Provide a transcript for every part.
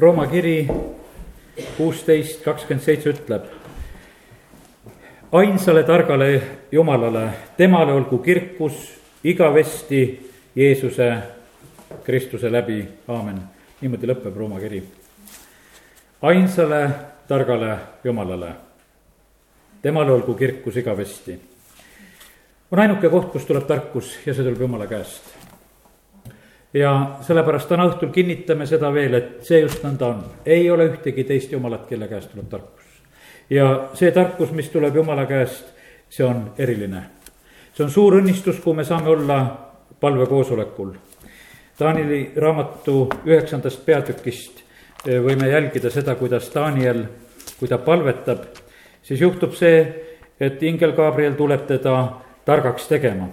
Rooma kiri kuusteist kakskümmend seitse ütleb. ainsale targale Jumalale, temale olgu kirkus igavesti Jeesuse Kristuse läbi, aamen. niimoodi lõpeb Rooma kiri. ainsale targale Jumalale, temale olgu kirkus igavesti. on ainuke koht, kus tuleb tarkus ja see tuleb Jumala käest ja sellepärast täna õhtul kinnitame seda veel, et see just nõnda on. ei ole ühtegi teist jumalat, kelle käest tuleb tarkus. ja see tarkus, mis tuleb jumala käest, see on eriline. see on suur õnnistus, kui me saame olla palvekoosolekul. Taanili raamatu üheksandast peatükist eh, võime jälgida seda, kuidas Daniel, kui ta palvetab, siis juhtub see, et ingel Gabriel tuleb teda targaks tegema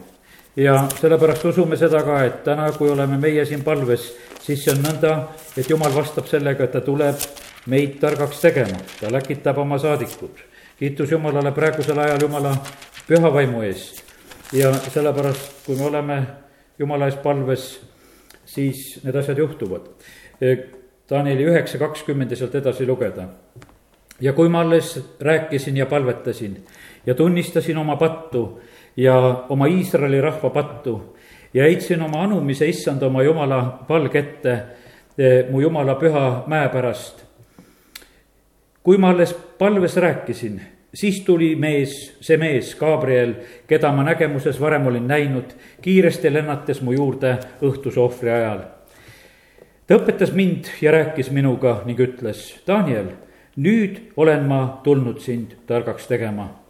ja sellepärast usume seda ka, et täna, kui oleme meie siin palves, siis see on nõnda, et jumal vastab sellega, et ta tuleb meid targaks tegema, ta läkitab oma saadikud. kiitus Jumalale praegusel ajal Jumala püha vaimu eest ja sellepärast, kui me oleme Jumala ees palves, siis need asjad juhtuvad. Danieli üheksa kakskümmend ja sealt edasi lugeda. ja kui ma alles rääkisin ja palvetasin ja tunnistasin oma pattu ja oma Iisraeli rahva pattu ja heitsin oma anumise issand oma jumala palge ette eh, mu jumala püha mäe pärast. kui ma alles palves rääkisin, siis tuli mees, see mees, Gabriel, keda ma nägemuses varem olin näinud, kiiresti lennates mu juurde õhtuse ohvri ajal. ta õpetas mind ja rääkis minuga ning ütles, Daniel, nüüd olen ma tulnud sind targaks tegema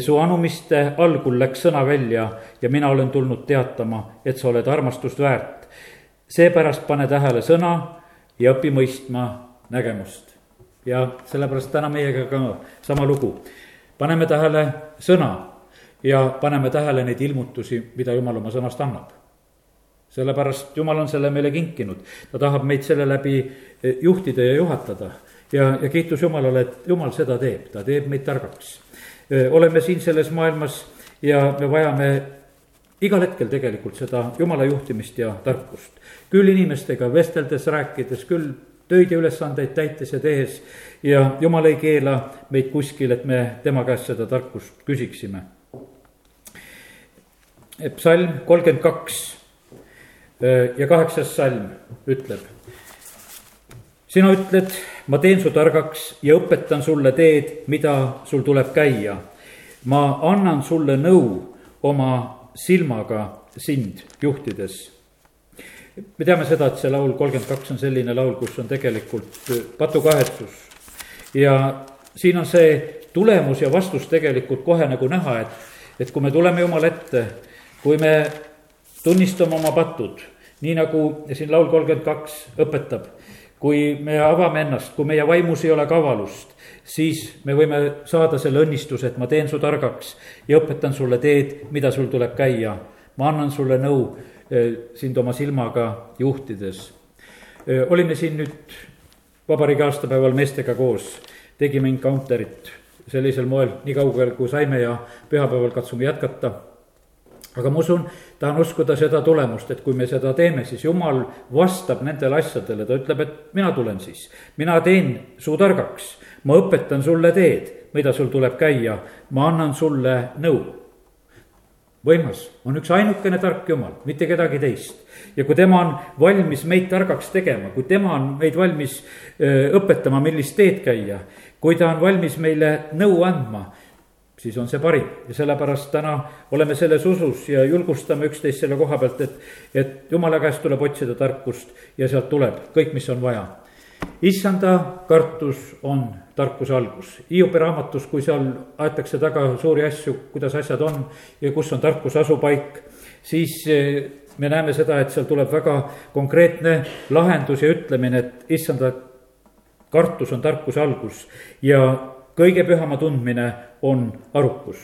su anumiste algul läks sõna välja ja mina olen tulnud teatama, et sa oled armastust väärt. seepärast pane tähele sõna ja õpi mõistma nägemust. ja sellepärast täna meiega ka sama lugu. paneme tähele sõna ja paneme tähele neid ilmutusi, mida Jumal oma sõnast annab. sellepärast Jumal on selle meile kinkinud, ta tahab meid selle läbi juhtida ja juhatada ja, ja kiitus Jumalale, et Jumal seda teeb, ta teeb meid targaks oleme siin selles maailmas ja me vajame igal hetkel tegelikult seda jumala juhtimist ja tarkust. küll inimestega vesteldes, rääkides, küll töid ja ülesandeid täites ja tehes ja jumal ei keela meid kuskil, et me tema käest seda tarkust küsiksime. psalm kolmkümmend kaks ja kaheksas salm ütleb. sina ütled ma teen su targaks ja õpetan sulle teed, mida sul tuleb käia. ma annan sulle nõu oma silmaga sind juhtides. me teame seda, et see laul kolmkümmend kaks on selline laul, kus on tegelikult patukahetsus. ja siin on see tulemus ja vastus tegelikult kohe nagu näha, et, et kui me tuleme Jumala ette, kui me tunnistame oma patud, nii nagu siin laul kolmkümmend kaks õpetab kui me avame ennast, kui meie vaimus ei ole kavalust, siis me võime saada selle õnnistuse, et ma teen su targaks ja õpetan sulle teed, mida sul tuleb käia. ma annan sulle nõu eh, sind oma silmaga juhtides. Eh, olime siin nüüd vabariigi aastapäeval meestega koos, tegime encounter'it sellisel moel, nii kaugel kui saime ja pühapäeval katsume jätkata aga ma usun, tahan uskuda seda tulemust, et kui me seda teeme, siis jumal vastab nendele asjadele, ta ütleb, et mina tulen siis. mina teen su targaks, ma õpetan sulle teed, mida sul tuleb käia, ma annan sulle nõu. võimas, on üks ainukene tark jumal, mitte kedagi teist. ja kui tema on valmis meid targaks tegema, kui tema on meid valmis öö, õpetama, millist teed käia, kui ta on valmis meile nõu andma siis on see parim ja sellepärast täna oleme selles usus ja julgustame üksteist selle koha pealt, et, et jumala käest tuleb otsida tarkust ja sealt tuleb kõik, mis on vaja. issanda kartus on tarkuse algus. Hiiopi raamatus, kui seal aetakse taga suuri asju, kuidas asjad on ja kus on tarkuse asupaik, siis eh, me näeme seda, et seal tuleb väga konkreetne lahendus ja ütlemine, et issanda kartus on tarkuse algus ja kõige pühama tundmine on arukus.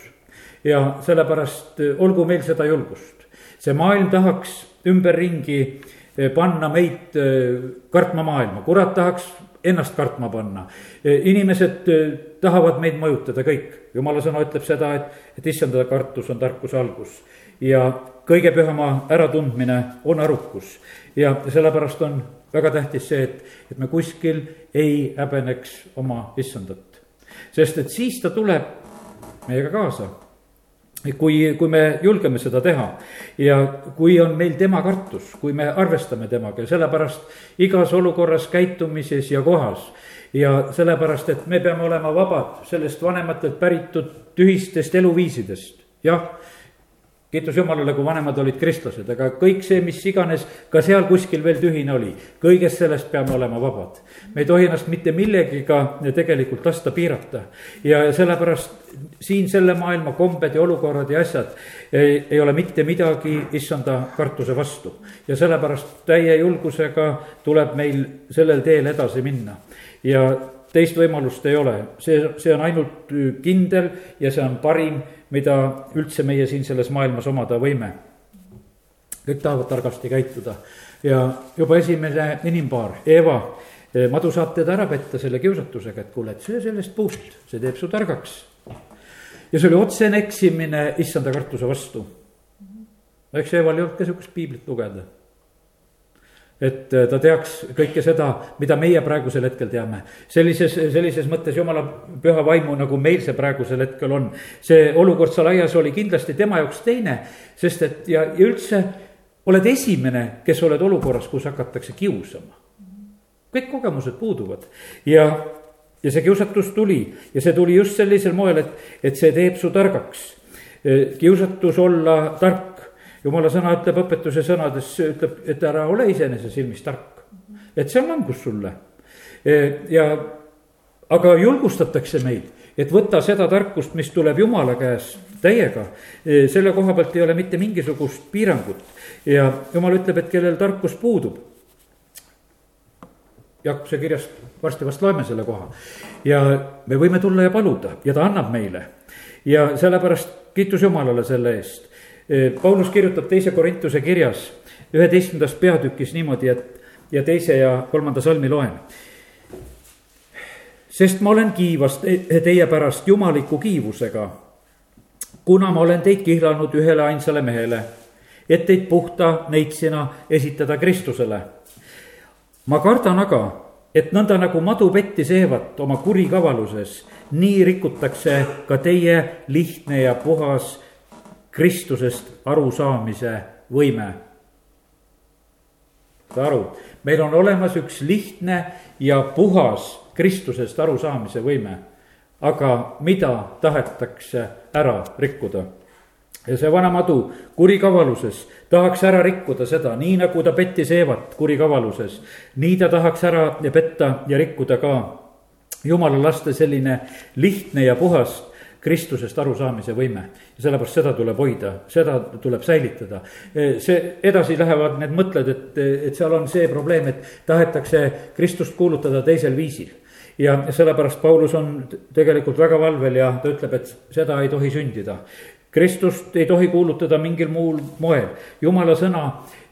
ja sellepärast eh, olgu meil seda julgust. see maailm tahaks ümberringi eh, panna meid eh, kartma maailma, kurat tahaks ennast kartma panna. inimesed tahavad meid mõjutada kõik, jumala sõna ütleb seda, et, et issanda kartus on tarkuse algus. ja kõige pühama äratundmine on arukus ja sellepärast on väga tähtis see, et, et me kuskil ei häbeneks oma issandat. Sest et siis ta tuleb meiega kaasa kui, kui me julgeme seda teha ja kui on meil tema kartus, kui me arvestame temaga ja sellepärast igas olukorras, käitumises ja kohas. ja sellepärast, et me peame olema vabad sellest vanematelt päritud tühistest eluviisidest, jah kiitus Jumalale, kui vanemad olid kristlased, aga kõik see, mis iganes ka seal kuskil veel tühine oli, kõigest sellest peame olema vabad. me ei tohi ennast mitte millegiga tegelikult lasta piirata ja sellepärast siin selle maailma kombed ja olukorrad ja asjad ei, ei ole mitte midagi issanda kartuse vastu. ja sellepärast täie julgusega tuleb meil sellel teel edasi minna ja teist võimalust ei ole, see, see on ainult kindel ja see on parim mida üldse meie siin selles maailmas omada võime. kõik tahavad targasti käituda ja juba esimene inimpaar, Eeva, eh, madu saab teda ära petta selle kiusatusega, et kuule, et söö sellest puust, see teeb su targaks. ja see oli otsene eksimine issanda kartuse vastu. eks Eeval ei olnud ka sihukest piiblit lugeda et äh, ta teaks kõike seda, mida meie praegusel hetkel teame. sellises, sellises mõttes jumala püha vaimu, nagu meil see praegusel hetkel on. see olukord seal aias oli kindlasti tema jaoks teine, sest et ja, ja üldse oled esimene, kes oled olukorras, kus hakatakse kiusama. kõik kogemused puuduvad ja, ja see kiusatus tuli ja see tuli just sellisel moel, et, et see teeb su targaks. kiusatus olla tark jumala sõna ütleb õpetuse sõnades, ütleb, et ära ole iseenese silmis tark. et see on langus sulle. E, ja, aga julgustatakse meid, et võta seda tarkust, mis tuleb jumala käest täiega. E, selle koha pealt ei ole mitte mingisugust piirangut ja jumal ütleb, et kellel tarkus puudub. Jakobuse kirjast varsti vast loeme selle koha ja me võime tulla ja paluda ja ta annab meile ja sellepärast kiitus Jumalale selle eest Paulus kirjutab teise Korintuse kirjas üheteistkümnendas peatükis niimoodi, et ja teise ja kolmanda salmi loen. sest ma olen kiivas teie pärast jumaliku kiivusega, kuna ma olen teid kihlanud ühele ainsale mehele, et teid puhta neitsina esitada Kristusele. ma kardan aga, et nõnda nagu madu petti seevat oma kurikavaluses, nii rikutakse ka teie lihtne ja puhas Kristusest arusaamise võime. saad aru, meil on olemas üks lihtne ja puhas Kristusest arusaamise võime, aga mida tahetakse ära rikkuda? Ja see vana madu kurikavaluses tahaks ära rikkuda seda, nii nagu ta pettis Eevat kurikavaluses, nii ta tahaks ära petta ja rikkuda ka jumala laste selline lihtne ja puhas Kristusest arusaamise võime. ja sellepärast seda tuleb hoida, seda tuleb säilitada. see, edasi lähevad need mõtted, et, et seal on see probleem, et tahetakse Kristust kuulutada teisel viisil ja sellepärast Paulus on tegelikult väga valvel ja ta ütleb, et seda ei tohi sündida. Kristust ei tohi kuulutada mingil muul moel, jumala sõna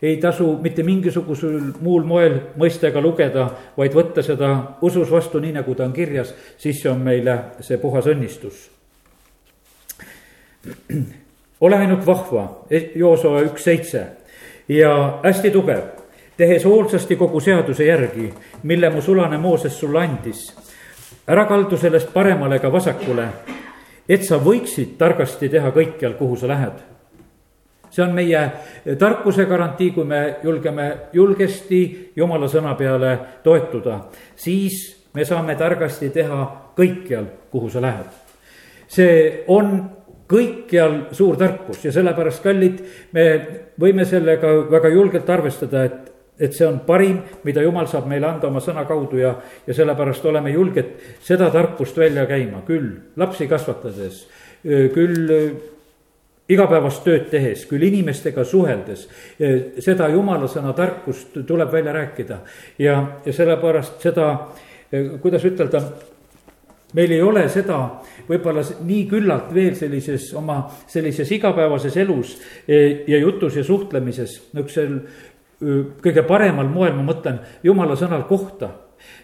ei tasu mitte mingisugusel muul moel mõista ega lugeda, vaid võtta seda usus vastu, nii nagu ta on kirjas, siis see on meile see puhas õnnistus ole ainult vahva, e-, Joosua üks seitse ja hästi tugev, tehes hoolsasti kogu seaduse järgi, mille mu sulane Mooses sulle andis. ära kaldu sellest paremale ega vasakule, et sa võiksid targasti teha kõikjal, kuhu sa lähed. see on meie tarkuse garantii, kui me julgeme julgesti jumala sõna peale toetuda, siis me saame targasti teha kõikjal, kuhu sa lähed. see on kõikjal suur tarkus ja sellepärast, kallid, me võime sellega väga julgelt arvestada, et, et see on parim, mida jumal saab meile anda oma sõna kaudu ja, ja sellepärast oleme julged seda tarkust välja käima, küll lapsi kasvatades, küll igapäevast tööd tehes, küll inimestega suheldes, seda jumala sõna tarkust tuleb välja rääkida ja, ja sellepärast seda, kuidas ütelda meil ei ole seda võib-olla nii küllalt veel sellises oma sellises igapäevases elus e, ja jutus ja suhtlemises, niisugusel kõige paremal moel, ma mõtlen, jumala sõnal kohta.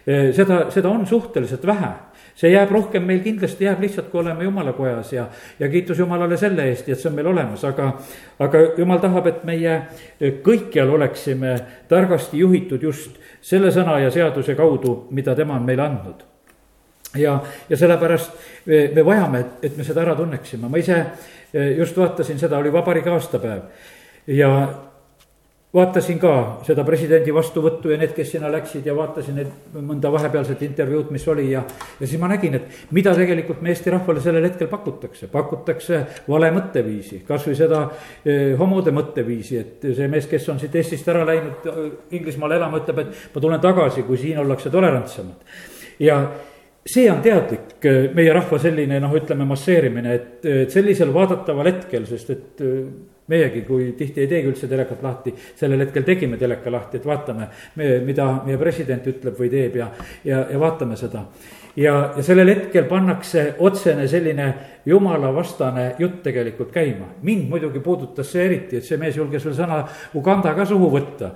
seda, seda on suhteliselt vähe. See jääb rohkem meil kindlasti jääb lihtsalt, kui oleme jumala kojas ja, ja kiitus Jumalale selle eest, et see on meil olemas, aga, aga jumal tahab, et meie kõikjal oleksime targasti juhitud just selle sõna ja seaduse kaudu, mida tema on meile andnud ja, ja sellepärast me, me vajame, et, et me seda ära tunneksime, ma ise just vaatasin seda, oli vabariigi aastapäev ja vaatasin ka seda presidendi vastuvõttu ja need, kes sinna läksid ja vaatasin need mõnda vahepealset intervjuud, mis oli ja. ja siis ma nägin, et mida tegelikult me Eesti rahvale sellel hetkel pakutakse, pakutakse vale mõtteviisi, kasvõi seda eh, homode mõtteviisi, et see mees, kes on siit Eestist ära läinud Inglismaale elama, ütleb, et ma tulen tagasi, kui siin ollakse tolerantsemad. ja see on teadlik eh, meie rahva selline noh, ütleme masseerimine, et, et sellisel vaadataval hetkel, sest et eh, meiegi, kui tihti ei teegi üldse telekat lahti, sellel hetkel tegime teleka lahti, et vaatame, mida meie president ütleb või teeb ja, ja, ja vaatame seda. ja, ja sellel hetkel pannakse otsene selline jumalavastane jutt tegelikult käima. mind muidugi puudutas see eriti, et see mees julges veel sõna Uganda ka suhu võtta.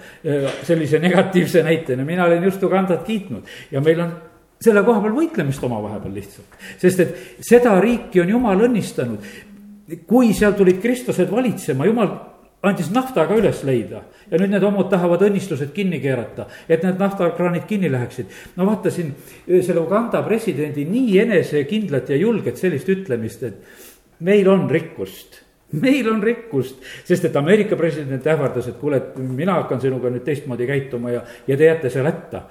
Sellise negatiivse näitena, mina olin just Ugandat kiitnud ja meil on selle koha peal võitlemist omavahepeal lihtsalt. sest et seda riiki on jumal õnnistanud. kui seal tulid kristlased valitsema, jumal andis nafta ka üles leida ja nüüd need homod tahavad õnnistused kinni keerata, et need naftakraanid kinni läheksid. no vaatasin selle Uganda presidendi nii enesekindlat ja julget sellist ütlemist, et meil on rikkust meil on rikkust, sest et Ameerika president ähvardas, et kuule, et mina hakkan sinuga nüüd teistmoodi käituma ja, ja te jääte seal hätta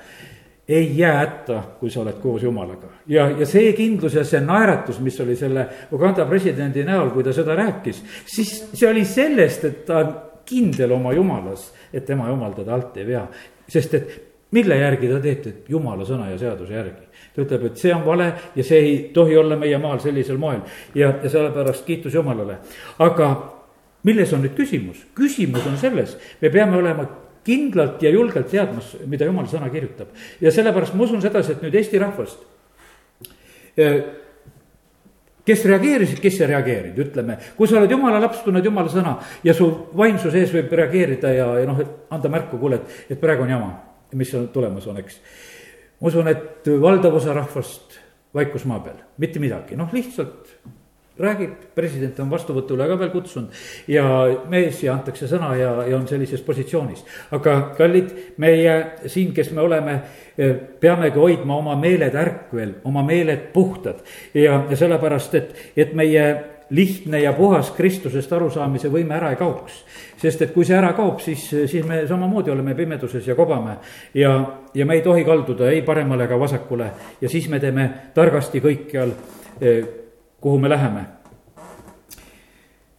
ei jää hätta, kui sa oled koos jumalaga. ja, ja see kindlus ja see naeratus, mis oli selle Uganda presidendi näol, kui ta seda rääkis, siis see oli sellest, et ta on kindel oma jumalas, et tema jumal teda alt ei vea. sest et mille järgi ta teeb, teeb jumala sõna ja seaduse järgi. ta ütleb, et see on vale ja see ei tohi olla meie maal sellisel moel ja, ja sellepärast kiitus Jumalale. aga milles on nüüd küsimus? küsimus on selles, me peame olema kindlalt ja julgelt teadmas, mida jumala sõna kirjutab. ja sellepärast ma usun sedasi, et nüüd Eesti rahvast, eh, kes reageerisid, kes ei reageerinud, ütleme, kui sa oled jumala laps, tunned jumala sõna ja su vaimsu sees võib reageerida ja, ja noh, et anda märku, kuule, et, et praegu on jama, mis tulemas on, eks. ma usun, et valdav osa rahvast vaikus maa peal, mitte midagi, noh, lihtsalt räägib, president on vastuvõtule ka veel kutsunud ja mees ja antakse sõna ja, ja on sellises positsioonis. aga kallid, meie siin, kes me oleme, eh, peamegi hoidma oma meeled ärkvel, oma meeled puhtad ja, ja sellepärast, et, et meie lihtne ja puhas Kristusest arusaamise võime ära ei kaoks. sest et kui see ära kaob, siis, siis me samamoodi oleme pimeduses ja kobame ja, ja me ei tohi kalduda ei paremale ega vasakule ja siis me teeme targasti kõikjal eh, kuhu me läheme.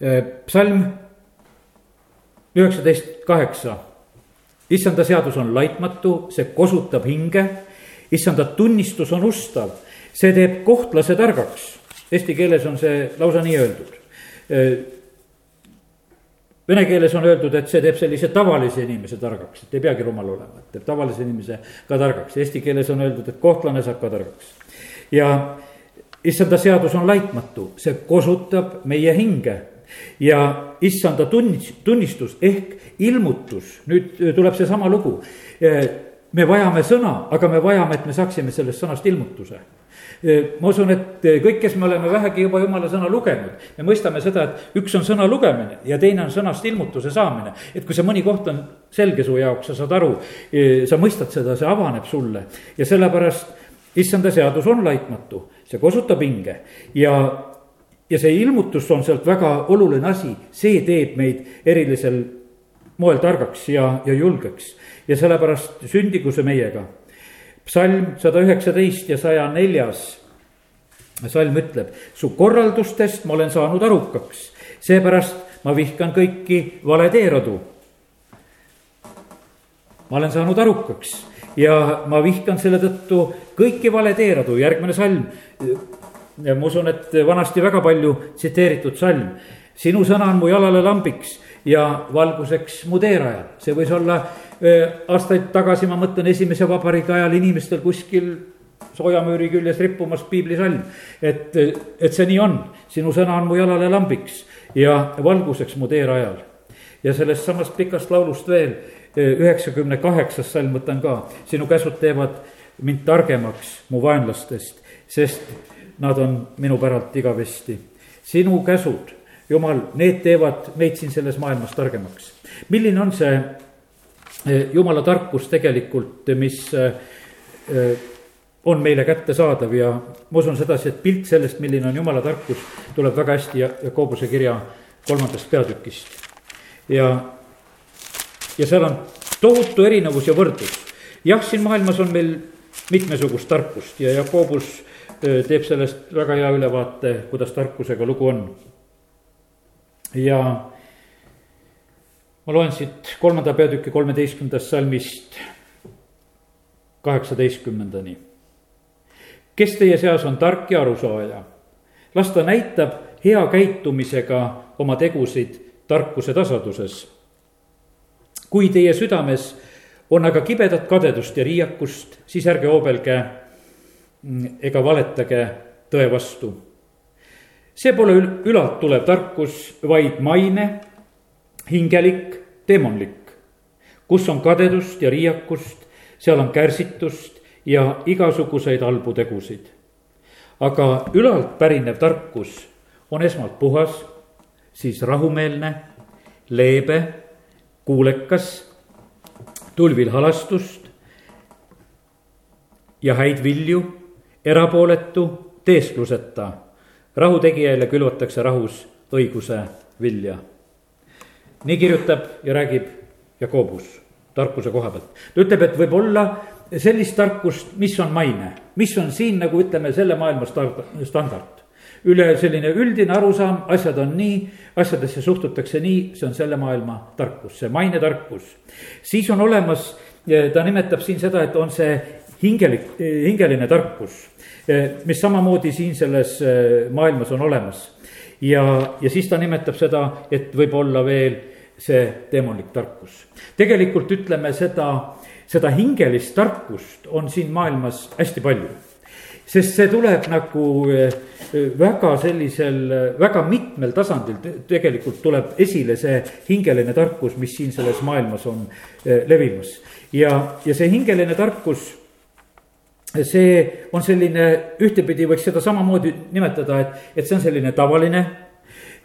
Äh, psalm üheksateist kaheksa. issanda seadus on laitmatu, see kosutab hinge. issanda tunnistus on ustav, see teeb kohtlase targaks. Eesti keeles on see lausa nii öeldud. Äh, vene keeles on öeldud, et see teeb sellise tavalise inimese targaks, et ei peagi rumal olema, et teeb tavalise inimese ka targaks. Eesti keeles on öeldud, et kohtlane saab ka targaks. ja issanda seadus on laitmatu, see kosutab meie hinge. Ja issanda tunnis, tunnistus ehk ilmutus, nüüd tuleb seesama lugu. me vajame sõna, aga me vajame, et me saaksime sellest sõnast ilmutuse. Ma usun, et kõik, kes me oleme vähegi juba jumala sõna lugenud, me mõistame seda, et üks on sõna lugemine ja teine on sõnast ilmutuse saamine. et kui see mõni koht on selge su jaoks, sa saad aru, sa mõistad seda, see avaneb sulle. Ja sellepärast issanda seadus on laitmatu see kosutab hinge ja, ja see ilmutus on sealt väga oluline asi, see teeb meid erilisel moel targaks ja, ja julgeks. ja sellepärast sündigu see meiega. psalm sada üheksateist ja saja neljas salm ütleb, su korraldustest ma olen saanud arukaks, seepärast ma vihkan kõiki vale teeradu. ma olen saanud arukaks ja ma vihkan selle tõttu kõiki valeteeradu, järgmine salm. ma usun, et vanasti väga palju tsiteeritud salm. sinu sõna on mu jalale lambiks ja valguseks mu teerajal, see võis olla aastaid tagasi, ma mõtlen esimese vabariigi ajal inimestel kuskil soojamüüri küljes rippumas piiblisalm. et, et see nii on, sinu sõna on mu jalale lambiks ja valguseks mu teerajal. Ja sellest samast pikast laulust veel üheksakümne kaheksas salm võtan ka, sinu käsud teevad mind targemaks mu vaenlastest, sest nad on minu päralt igavesti. sinu käsud, Jumal, need teevad meid siin selles maailmas targemaks. milline on see eh, Jumala tarkus tegelikult, mis eh, eh, on meile kättesaadav ja ma usun sedasi, et pilt sellest, milline on Jumala tarkus, tuleb väga hästi Jakobuse kirja kolmandast peatükist. Ja, ja seal on tohutu erinevus ja võrdlus. jah, siin maailmas on meil mitmesugust tarkust ja Jakobus teeb sellest väga hea ülevaate, kuidas tarkusega lugu on. ja ma loen siit kolmanda peatüki kolmeteistkümnendast salmist kaheksateistkümnendani. kes teie seas on tark ja arusaaja? las ta näitab hea käitumisega oma tegusid tarkuse tasanduses. kui teie südames on aga kibedat kadedust ja riiakust, siis ärge hoobelge ega valetage tõe vastu. see pole ülalt tulev tarkus, vaid maine, hingelik, demonlik. kus on kadedust ja riiakust, seal on kärsitust ja igasuguseid halbu tegusid. aga ülalt pärinev tarkus on esmalt puhas, siis rahumeelne, leebe, kuulekas tulvil halastust ja häid vilju, erapooletu, teeskluseta. rahutegijaile külvatakse rahus õiguse vilja. nii kirjutab ja räägib Jakobus tarkuse koha pealt. ta ütleb, et võib olla sellist tarkust, mis on maine, mis on siin nagu ütleme, selle maailma standard üle selline üldine arusaam, asjad on nii, asjadesse suhtutakse nii, see on selle maailma tarkus, see mainetarkus. siis on olemas, ta nimetab siin seda, et on see hingelik, hingeline tarkus, mis samamoodi siin selles eh, maailmas on olemas. ja, ja siis ta nimetab seda, et võib olla veel see demonlik tarkus. tegelikult ütleme seda, seda hingelist tarkust on siin maailmas hästi palju sest see tuleb nagu eh, väga sellisel, väga mitmel tasandil tegelikult tuleb esile see hingeline tarkus, mis siin selles maailmas on eh, levimas. ja, ja see hingeline tarkus, see on selline, ühtepidi võiks seda samamoodi nimetada, et, et see on selline tavaline.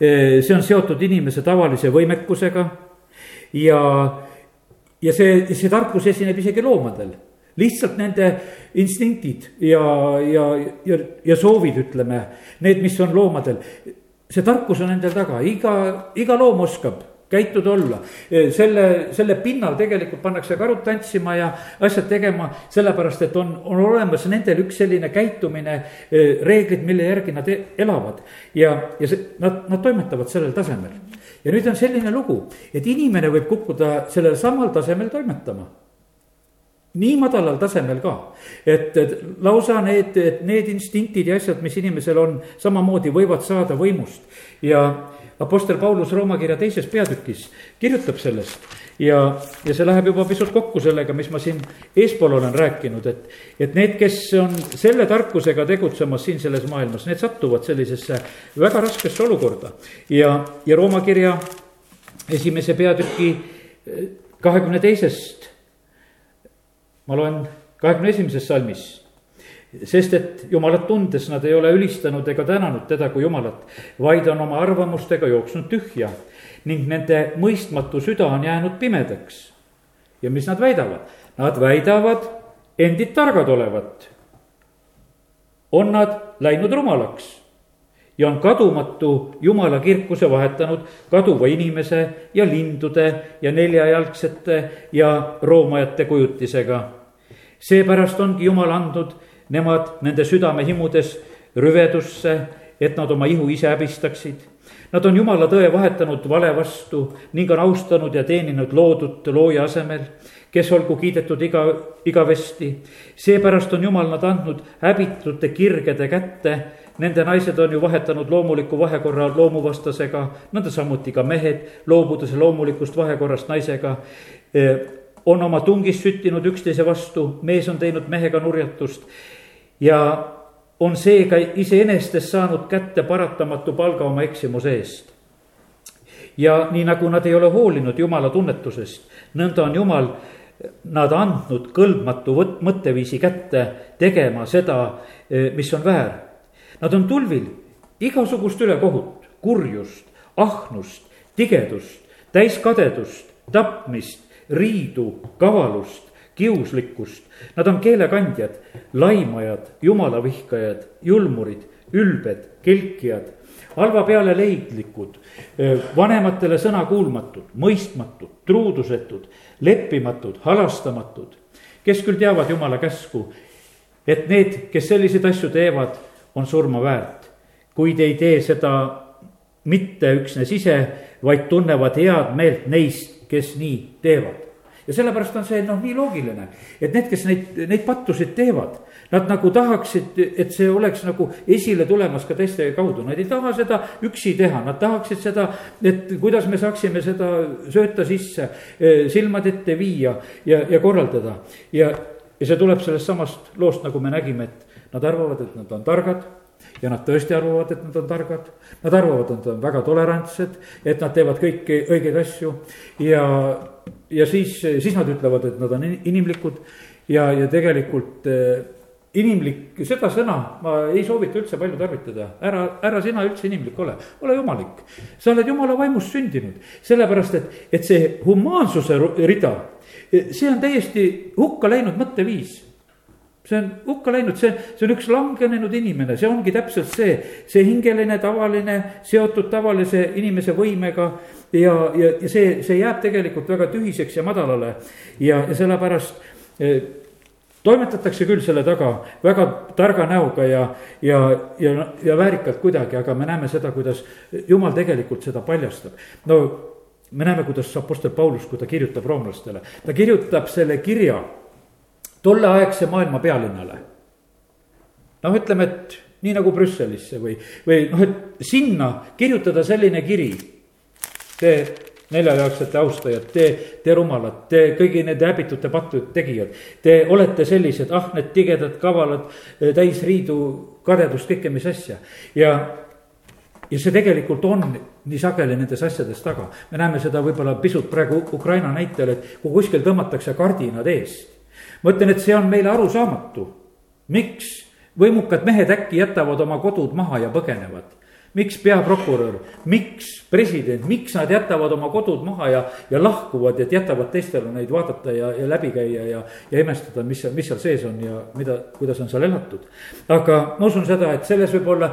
Eh, see on seotud inimese tavalise võimekusega ja, ja see, see tarkus esineb isegi loomadel lihtsalt nende instinktid ja, ja, ja, ja soovid, ütleme, need, mis on loomadel. see tarkus on nendel taga, iga, iga loom oskab käituda olla. selle, selle pinnal tegelikult pannakse karud tantsima ja asjad tegema, sellepärast et on, on olemas nendel üks selline käitumine, reeglid, mille järgi nad e-, elavad. ja, ja see, nad, nad toimetavad sellel tasemel. ja nüüd on selline lugu, et inimene võib kukkuda sellel samal tasemel toimetama nii madalal tasemel ka, et, et lausa need, need instinktid ja asjad, mis inimesel on, samamoodi võivad saada võimust. ja Apostel Paulus Rooma kirja teises peatükis kirjutab sellest ja, ja see läheb juba pisut kokku sellega, mis ma siin eespool olen rääkinud, et, et need, kes on selle tarkusega tegutsemas siin selles maailmas, need satuvad sellisesse väga raskesse olukorda. ja, ja Rooma kirja esimese peatüki kahekümne teisest ma loen kahekümne esimeses salmis. sest et jumalat tundes nad ei ole ülistanud ega tänanud teda kui jumalat, vaid on oma arvamustega jooksnud tühja ning nende mõistmatu süda on jäänud pimedaks. ja mis nad väidavad? Nad väidavad endid targad olevat. on nad läinud rumalaks ja on kadumatu jumala kirkuse vahetanud kaduva inimese ja lindude ja neljajalgsete ja roomajate kujutisega. seepärast ongi jumal andnud nemad nende südamehimudes rüvedusse, et nad oma ihu ise häbistaksid. Nad on jumala tõe vahetanud vale vastu ning on austanud ja teeninud loodut looja asemel kes olgu kiidetud iga, igavesti. seepärast on jumal nad andnud häbitute kirgede kätte Nende naised on ju vahetanud loomuliku vahekorra loomuvastasega, nõnda samuti ka mehed, loobudes loomulikust vahekorrast naisega. Eh, on oma tungis süttinud üksteise vastu, mees on teinud mehega nurjatust ja on seega iseenesest saanud kätte paratamatu palga oma eksimuse eest. ja nii nagu nad ei ole hoolinud jumala tunnetusest, nõnda on jumal nad andnud kõlbmatu võt-, mõtteviisi kätte tegema seda, mis on väär. Nad on tulvil igasugust ülekohut, kurjust, ahnust, tigedust, täiskadedust, tapmist, riidu, kavalust, kiuslikkust. Nad on keelekandjad, laimajad, jumalavihkajad, julmurid, ülbed, kelkijad, halva peale leidlikud, vanematele sõnakuulmatud, mõistmatud, truudusetud, leppimatud, halastamatud. kes küll teavad jumala käsku, et need, kes selliseid asju teevad, on surma väärt, kuid ei tee seda mitte üksnes ise, vaid tunnevad head meelt neist, kes nii teevad. ja sellepärast on see noh, nii loogiline, et need, kes neid, neid pattusid teevad, nad nagu tahaksid, et see oleks nagu esile tulemas ka teiste kaudu, nad ei taha seda üksi teha, nad tahaksid seda, et kuidas me saaksime seda sööta sisse, eh, silmad ette viia ja, ja korraldada. ja, ja see tuleb sellest samast loost, nagu me nägime, et nad arvavad, et nad on targad ja nad tõesti arvavad, et nad on targad. Nad arvavad, et nad on väga tolerantsed, et nad teevad kõiki õigeid asju. Ja, ja siis, siis nad ütlevad, et nad on inimlikud. Ja, ja tegelikult eh, inimlik, seda sõna ma ei soovita üldse palju tarvitada, ära, ära sina üldse inimlik ole, ole jumalik. sa oled jumala vaimust sündinud, sellepärast et, et see humaansuse rida, eh, see on täiesti hukka läinud mõtteviis see on hukka läinud, see, see on üks langenenud inimene, see ongi täpselt see, see hingeline, tavaline, seotud tavalise inimese võimega. ja, ja, ja see, see jääb tegelikult väga tühiseks ja madalale ja, ja sellepärast eh, toimetatakse küll selle taga väga targa näoga ja, ja, ja, ja väärikalt kuidagi, aga me näeme seda, kuidas jumal tegelikult seda paljastab. no me näeme, kuidas Apostel Paulus, kui ta kirjutab roomlastele, ta kirjutab selle kirja tolleaegse maailma pealinnale. noh, ütleme, et nii nagu Brüsselisse või, või noh, et sinna kirjutada selline kiri. Te neljajalgsete austajad, te, te rumalad, te kõigi nende häbitute pattude tegijad. Te olete sellised, ah, need tigedad, kavalad, täis riidu, kadedust, kõike, mis asja. ja, ja see tegelikult on nii sageli nendes asjades taga. me näeme seda võib-olla pisut praegu Ukraina näitel, et kui kuskil tõmmatakse kardinad eest ma ütlen, et see on meile arusaamatu. miks võimukad mehed äkki jätavad oma kodud maha ja põgenevad? miks peaprokurör, miks president, miks nad jätavad oma kodud maha ja, ja lahkuvad, et jätavad teistele neid vaadata ja, ja läbi käia ja, ja imestada, mis mis seal sees on ja mida, kuidas on seal elatud. aga ma usun seda, et selles võib olla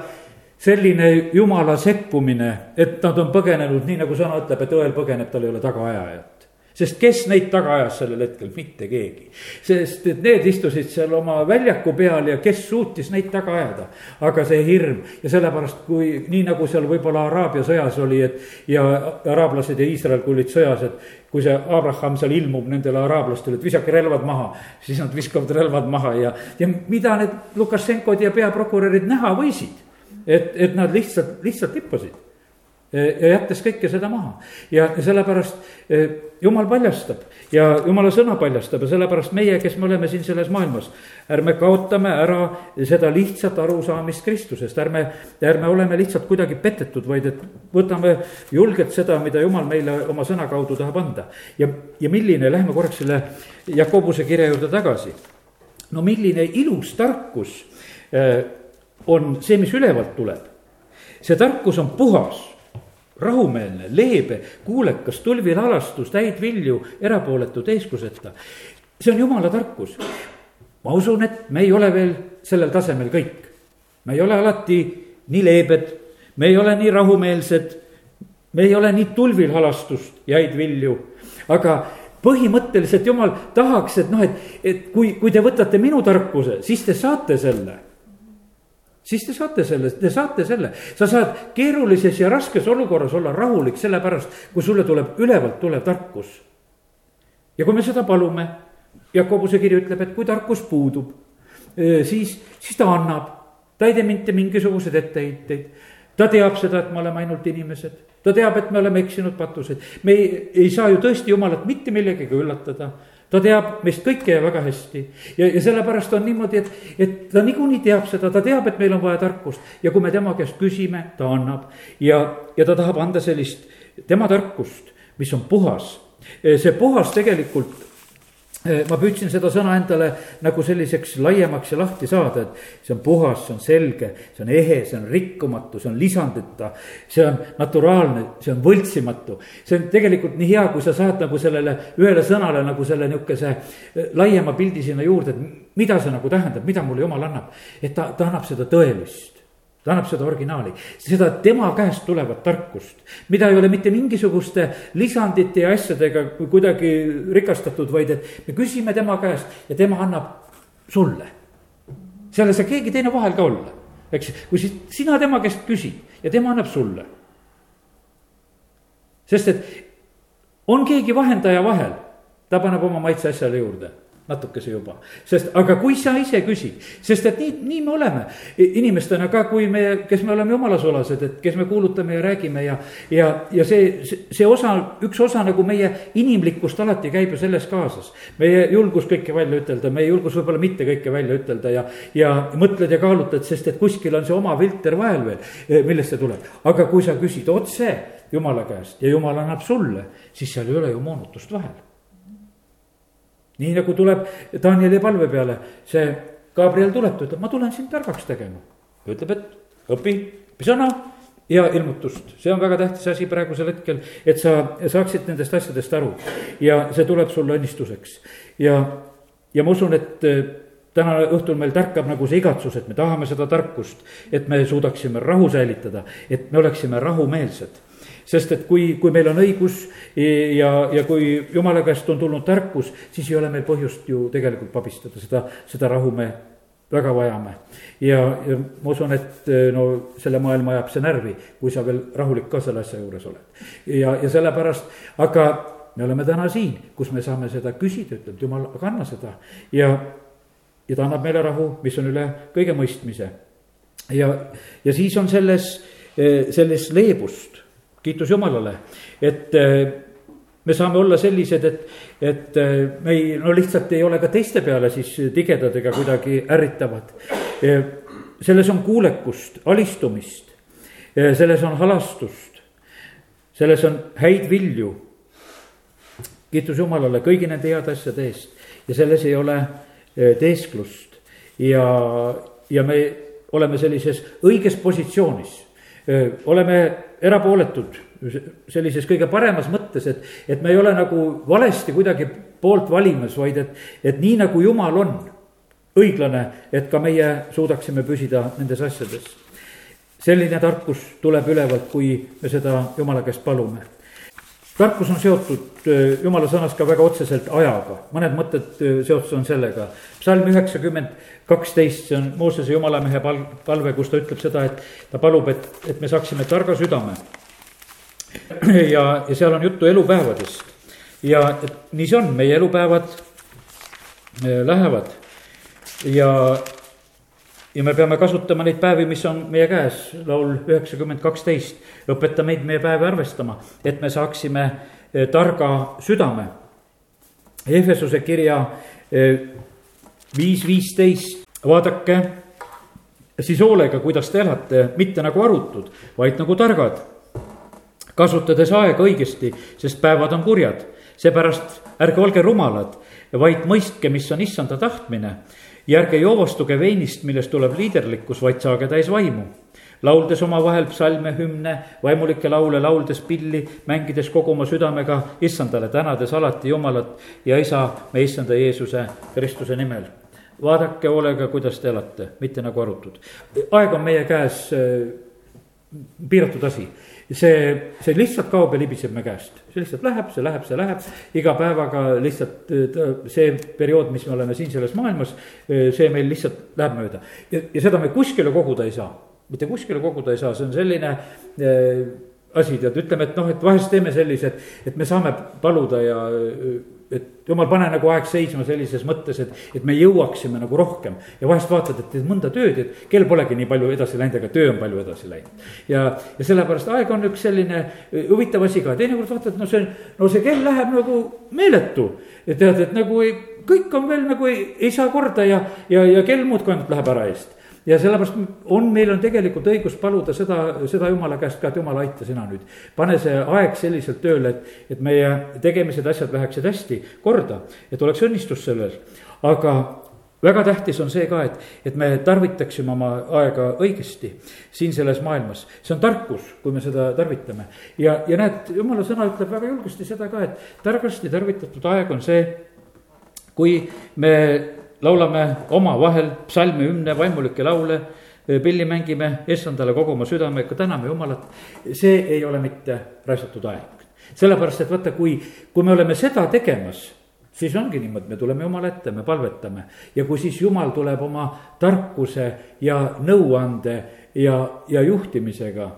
selline jumala sekkumine, et nad on põgenenud, nii nagu sõna ütleb, et õel põgeneb, tal ei ole tagaajajat sest kes neid taga ajas sellel hetkel, mitte keegi. sest et need istusid seal oma väljaku peal ja kes suutis neid taga ajada. aga see hirm ja sellepärast, kui nii nagu seal võib-olla Araabia sõjas oli, et ja araablased ja Iisrael, kui olid sõjas, et kui see Abraham seal ilmub nendele araablastele, et visake relvad maha, siis nad viskavad relvad maha ja, ja mida need Lukašenkod ja peaprokurörid näha võisid. et, et nad lihtsalt, lihtsalt tippasid ja jättes kõike seda maha ja, sellepärast e, jumal paljastab ja jumala sõna paljastab ja sellepärast meie, kes me oleme siin selles maailmas, ärme kaotame ära seda lihtsat arusaamist Kristusest, ärme, ärme oleme lihtsalt kuidagi petetud, vaid et võtame julgelt seda, mida jumal meile oma sõna kaudu tahab anda. ja, ja milline, lähme korraks selle Jakobuse kirja juurde tagasi. no milline ilus tarkus e, on see, mis ülevalt tuleb. see tarkus on puhas rahumeelne, leebe, kuulekas, tulvil alastus, täid vilju, erapooletu, teeskuseta. see on jumala tarkus. ma usun, et me ei ole veel sellel tasemel kõik. me ei ole alati nii leebed, me ei ole nii rahumeelsed, me ei ole nii tulvil halastust ja häid vilju, aga põhimõtteliselt jumal tahaks, et noh, et, et kui, kui te võtate minu tarkuse, siis te saate selle siis te saate selle, te saate selle, sa saad keerulises ja raskes olukorras olla rahulik, sellepärast kui sulle tuleb ülevalt tulev tarkus. ja kui me seda palume, Jakobuse kiri ütleb, et kui tarkus puudub, siis, siis ta annab, ta ei tee mitte mingisuguseid etteheiteid. Ta teab seda, et me oleme ainult inimesed, ta teab, et me oleme eksinud patused, me ei, ei saa ju tõesti jumalat mitte millegagi üllatada. Ta teab meist kõike väga hästi. Ja, ja sellepärast on niimoodi, et, et ta niikuinii teab seda, ta teab, et meil on vaja tarkust. Ja kui me tema käest küsime, ta annab. ja, ja ta tahab anda sellist tema tarkust, mis on puhas. see puhas tegelikult ma püüdsin seda sõna endale nagu selliseks laiemaks ja lahti saada, et see on puhas, see on selge, see on ehe, see on rikkumatu, see on lisandita. see on naturaalne, see on võltsimatu. see on tegelikult nii hea, kui sa saad nagu sellele ühele sõnale nagu selle nihukese eh, laiema pildi sinna juurde, et mida see nagu tähendab, mida mulle jumal annab. et ta, ta annab seda tõelist ta annab seda originaali, seda tema käest tulevat tarkust, mida ei ole mitte mingisuguste lisandite ja asjadega kuidagi rikastatud, vaid et me küsime tema käest ja tema annab sulle. seal ei saa keegi teine vahel ka olla, eks, kui sina tema käest küsid ja tema annab sulle. sest et on keegi vahendaja vahel, ta paneb oma maitse asjale juurde natukese juba. sest, aga kui sa ise küsid, sest et nii, nii me oleme inimestena ka, kui me, kes me oleme jumalasulased, et kes me kuulutame ja räägime ja, ja, ja see, see osa, üks osa nagu meie inimlikkust alati käib ju selles kaasas. meie julgus kõike välja ütelda, meie julgus võib-olla mitte kõike välja ütelda ja, ja mõtled ja kaalutad, sest et kuskil on see oma filter vahel veel, eh, millest see tuleb. aga kui sa küsid otse jumala käest ja jumal annab sulle, siis seal ei ole ju moonutust vahel nii nagu tuleb Danieli palve peale, see Gabriel tuleb, ta ütleb, ma tulen sind targaks tegema. ütleb, et õpi sõna ja ilmutust, see on väga tähtis asi praegusel hetkel, et sa saaksid nendest asjadest aru. ja see tuleb sulle õnnistuseks ja, ja ma usun, et eh, täna õhtul meil tärkab nagu see igatsus, et me tahame seda tarkust, et me suudaksime rahu säilitada, et me oleksime rahumeelsed sest et kui, kui meil on õigus ja, ja kui jumala käest on tulnud tarkus, siis ei ole meil põhjust ju tegelikult pabistada, seda, seda rahu me väga vajame. ja, ja ma usun, et no selle maailma ajab see närvi, kui sa veel rahulik ka selle asja juures oled. ja, ja sellepärast, aga me oleme täna siin, kus me saame seda küsida, ütleb jumal, aga anna seda ja, ja ta annab meile rahu, mis on üle kõige mõistmise. ja, ja siis on selles, selles leebust kiitus Jumalale, et äh, me saame olla sellised, et, et äh, me ei, no lihtsalt ei ole ka teiste peale siis tigedad ega kuidagi ärritavad. Äh, selles on kuulekust, alistumist, selles on halastust, selles on häid vilju. kiitus Jumalale kõigi nende heade asjade eest. Ja selles ei ole teesklust. Ja, ja me oleme sellises õiges positsioonis. Oleme erapooletud sellises kõige paremas mõttes, et, et me ei ole nagu valesti kuidagi poolt valimas, vaid et, et nii nagu Jumal on õiglane, et ka meie suudaksime püsida nendes asjades. selline tarkus tuleb ülevalt, kui me seda Jumala käest palume tarkus on seotud jumala sõnas ka väga otseselt ajaga, mõned mõtted seotud on sellega. psalm üheksakümmend kaksteist, see on Moosese jumalamehe pal-, palve, kus ta ütleb seda, et ta palub, et, et me saaksime targa südame. ja, ja seal on juttu elupäevadest ja nii see on, meie elupäevad lähevad ja ja me peame kasutama neid päevi, mis on meie käes, laul üheksakümmend kaksteist. õpeta meid meie päevi arvestama, et me saaksime eh, targa südame. Efesuse kirja eh, viis viisteist, vaadake siis hoolega, kuidas te elate, mitte nagu arutud, vaid nagu targad. kasutades aega õigesti, sest päevad on kurjad. seepärast ärge olge rumalad, vaid mõistke, mis on issanda tahtmine ja ärge joovastuge veinist, millest tuleb liiderlikkus, vaid saage täis vaimu. lauldes omavahel psalme, hümne, vaimulikke laule, lauldes pilli, mängides kogu oma südamega issandale, tänades alati Jumalat ja isa, me issanda Jeesuse Kristuse nimel vaadake hoolega, kuidas te elate, mitte nagu arutud. aeg on meie käes äh, piiratud asi see, see lihtsalt kaob ja libiseb me käest, see lihtsalt läheb, see läheb, see läheb, iga päevaga lihtsalt see periood, mis me oleme siin selles maailmas, see meil lihtsalt läheb mööda. ja, ja seda me kuskile koguda ei saa, mitte kuskile koguda ei saa, see on selline äh, asi, tead, ütleme, et noh, et vahest teeme sellise, et, et me saame paluda ja et jumal, pane nagu aeg seisma sellises mõttes, et, et me jõuaksime nagu rohkem. ja vahest vaatad, et teed mõnda tööd, et kell polegi nii palju edasi läinud, aga töö on palju edasi läinud. ja, ja sellepärast aeg on üks selline äh, huvitav asi ka, teinekord vaatad, no see, no see kell läheb nagu meeletu. tead, et nagu ei, kõik on veel nagu ei, ei saa korda ja, ja, ja kell muudkui ainult läheb ära eest ja sellepärast on, meil on tegelikult õigus paluda seda, seda jumala käest ka, et jumal, aita sina nüüd. pane see aeg selliselt tööle, et, et meie tegemised, asjad läheksid hästi korda, et oleks õnnistus sellel. aga väga tähtis on see ka, et, et me tarvitaksime oma aega õigesti siin selles maailmas. see on tarkus, kui me seda tarvitame. ja, ja näed, jumala sõna ütleb väga julgesti seda ka, et targasti tarvitatud aeg on see, kui me laulame omavahel psalmi hümne, vaimulikke laule, pilli mängime, issandale kogu oma südamega, täname Jumalat. see ei ole mitte raisatud aeg. sellepärast, et vaata, kui, kui me oleme seda tegemas siis ongi niimoodi, me tuleme Jumala ette, me palvetame ja kui siis Jumal tuleb oma tarkuse ja nõuande ja, ja juhtimisega,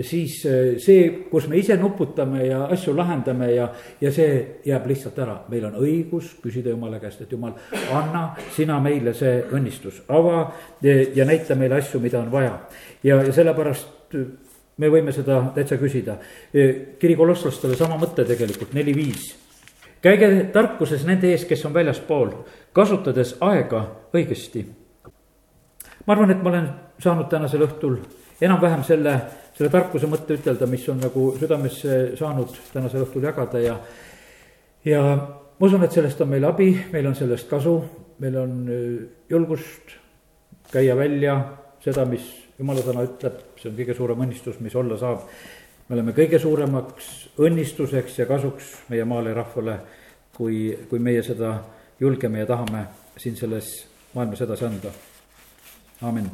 siis eh, see, kus me ise nuputame ja asju lahendame ja, ja see jääb lihtsalt ära. meil on õigus küsida Jumala käest, et Jumal, anna sina meile see õnnistus, ava ja näita meile asju, mida on vaja. ja, ja sellepärast me võime seda täitsa küsida. kiri kolosslastele sama mõte tegelikult, neli, viis käige tarkuses nende ees, kes on väljaspool, kasutades aega õigesti. ma arvan, et ma olen saanud tänasel õhtul enam-vähem selle, selle tarkuse mõtte ütelda, mis on nagu südamesse saanud tänasel õhtul jagada ja, ja ma usun, et sellest on meil abi, meil on sellest kasu, meil on äh, julgust käia välja seda, mis jumala sõna ütleb, see on kõige suurem õnnistus, mis olla saab me oleme kõige suuremaks õnnistuseks ja kasuks meie maale rahvale, kui, kui meie seda julgeme ja tahame siin selles maailmas edasi anda. amin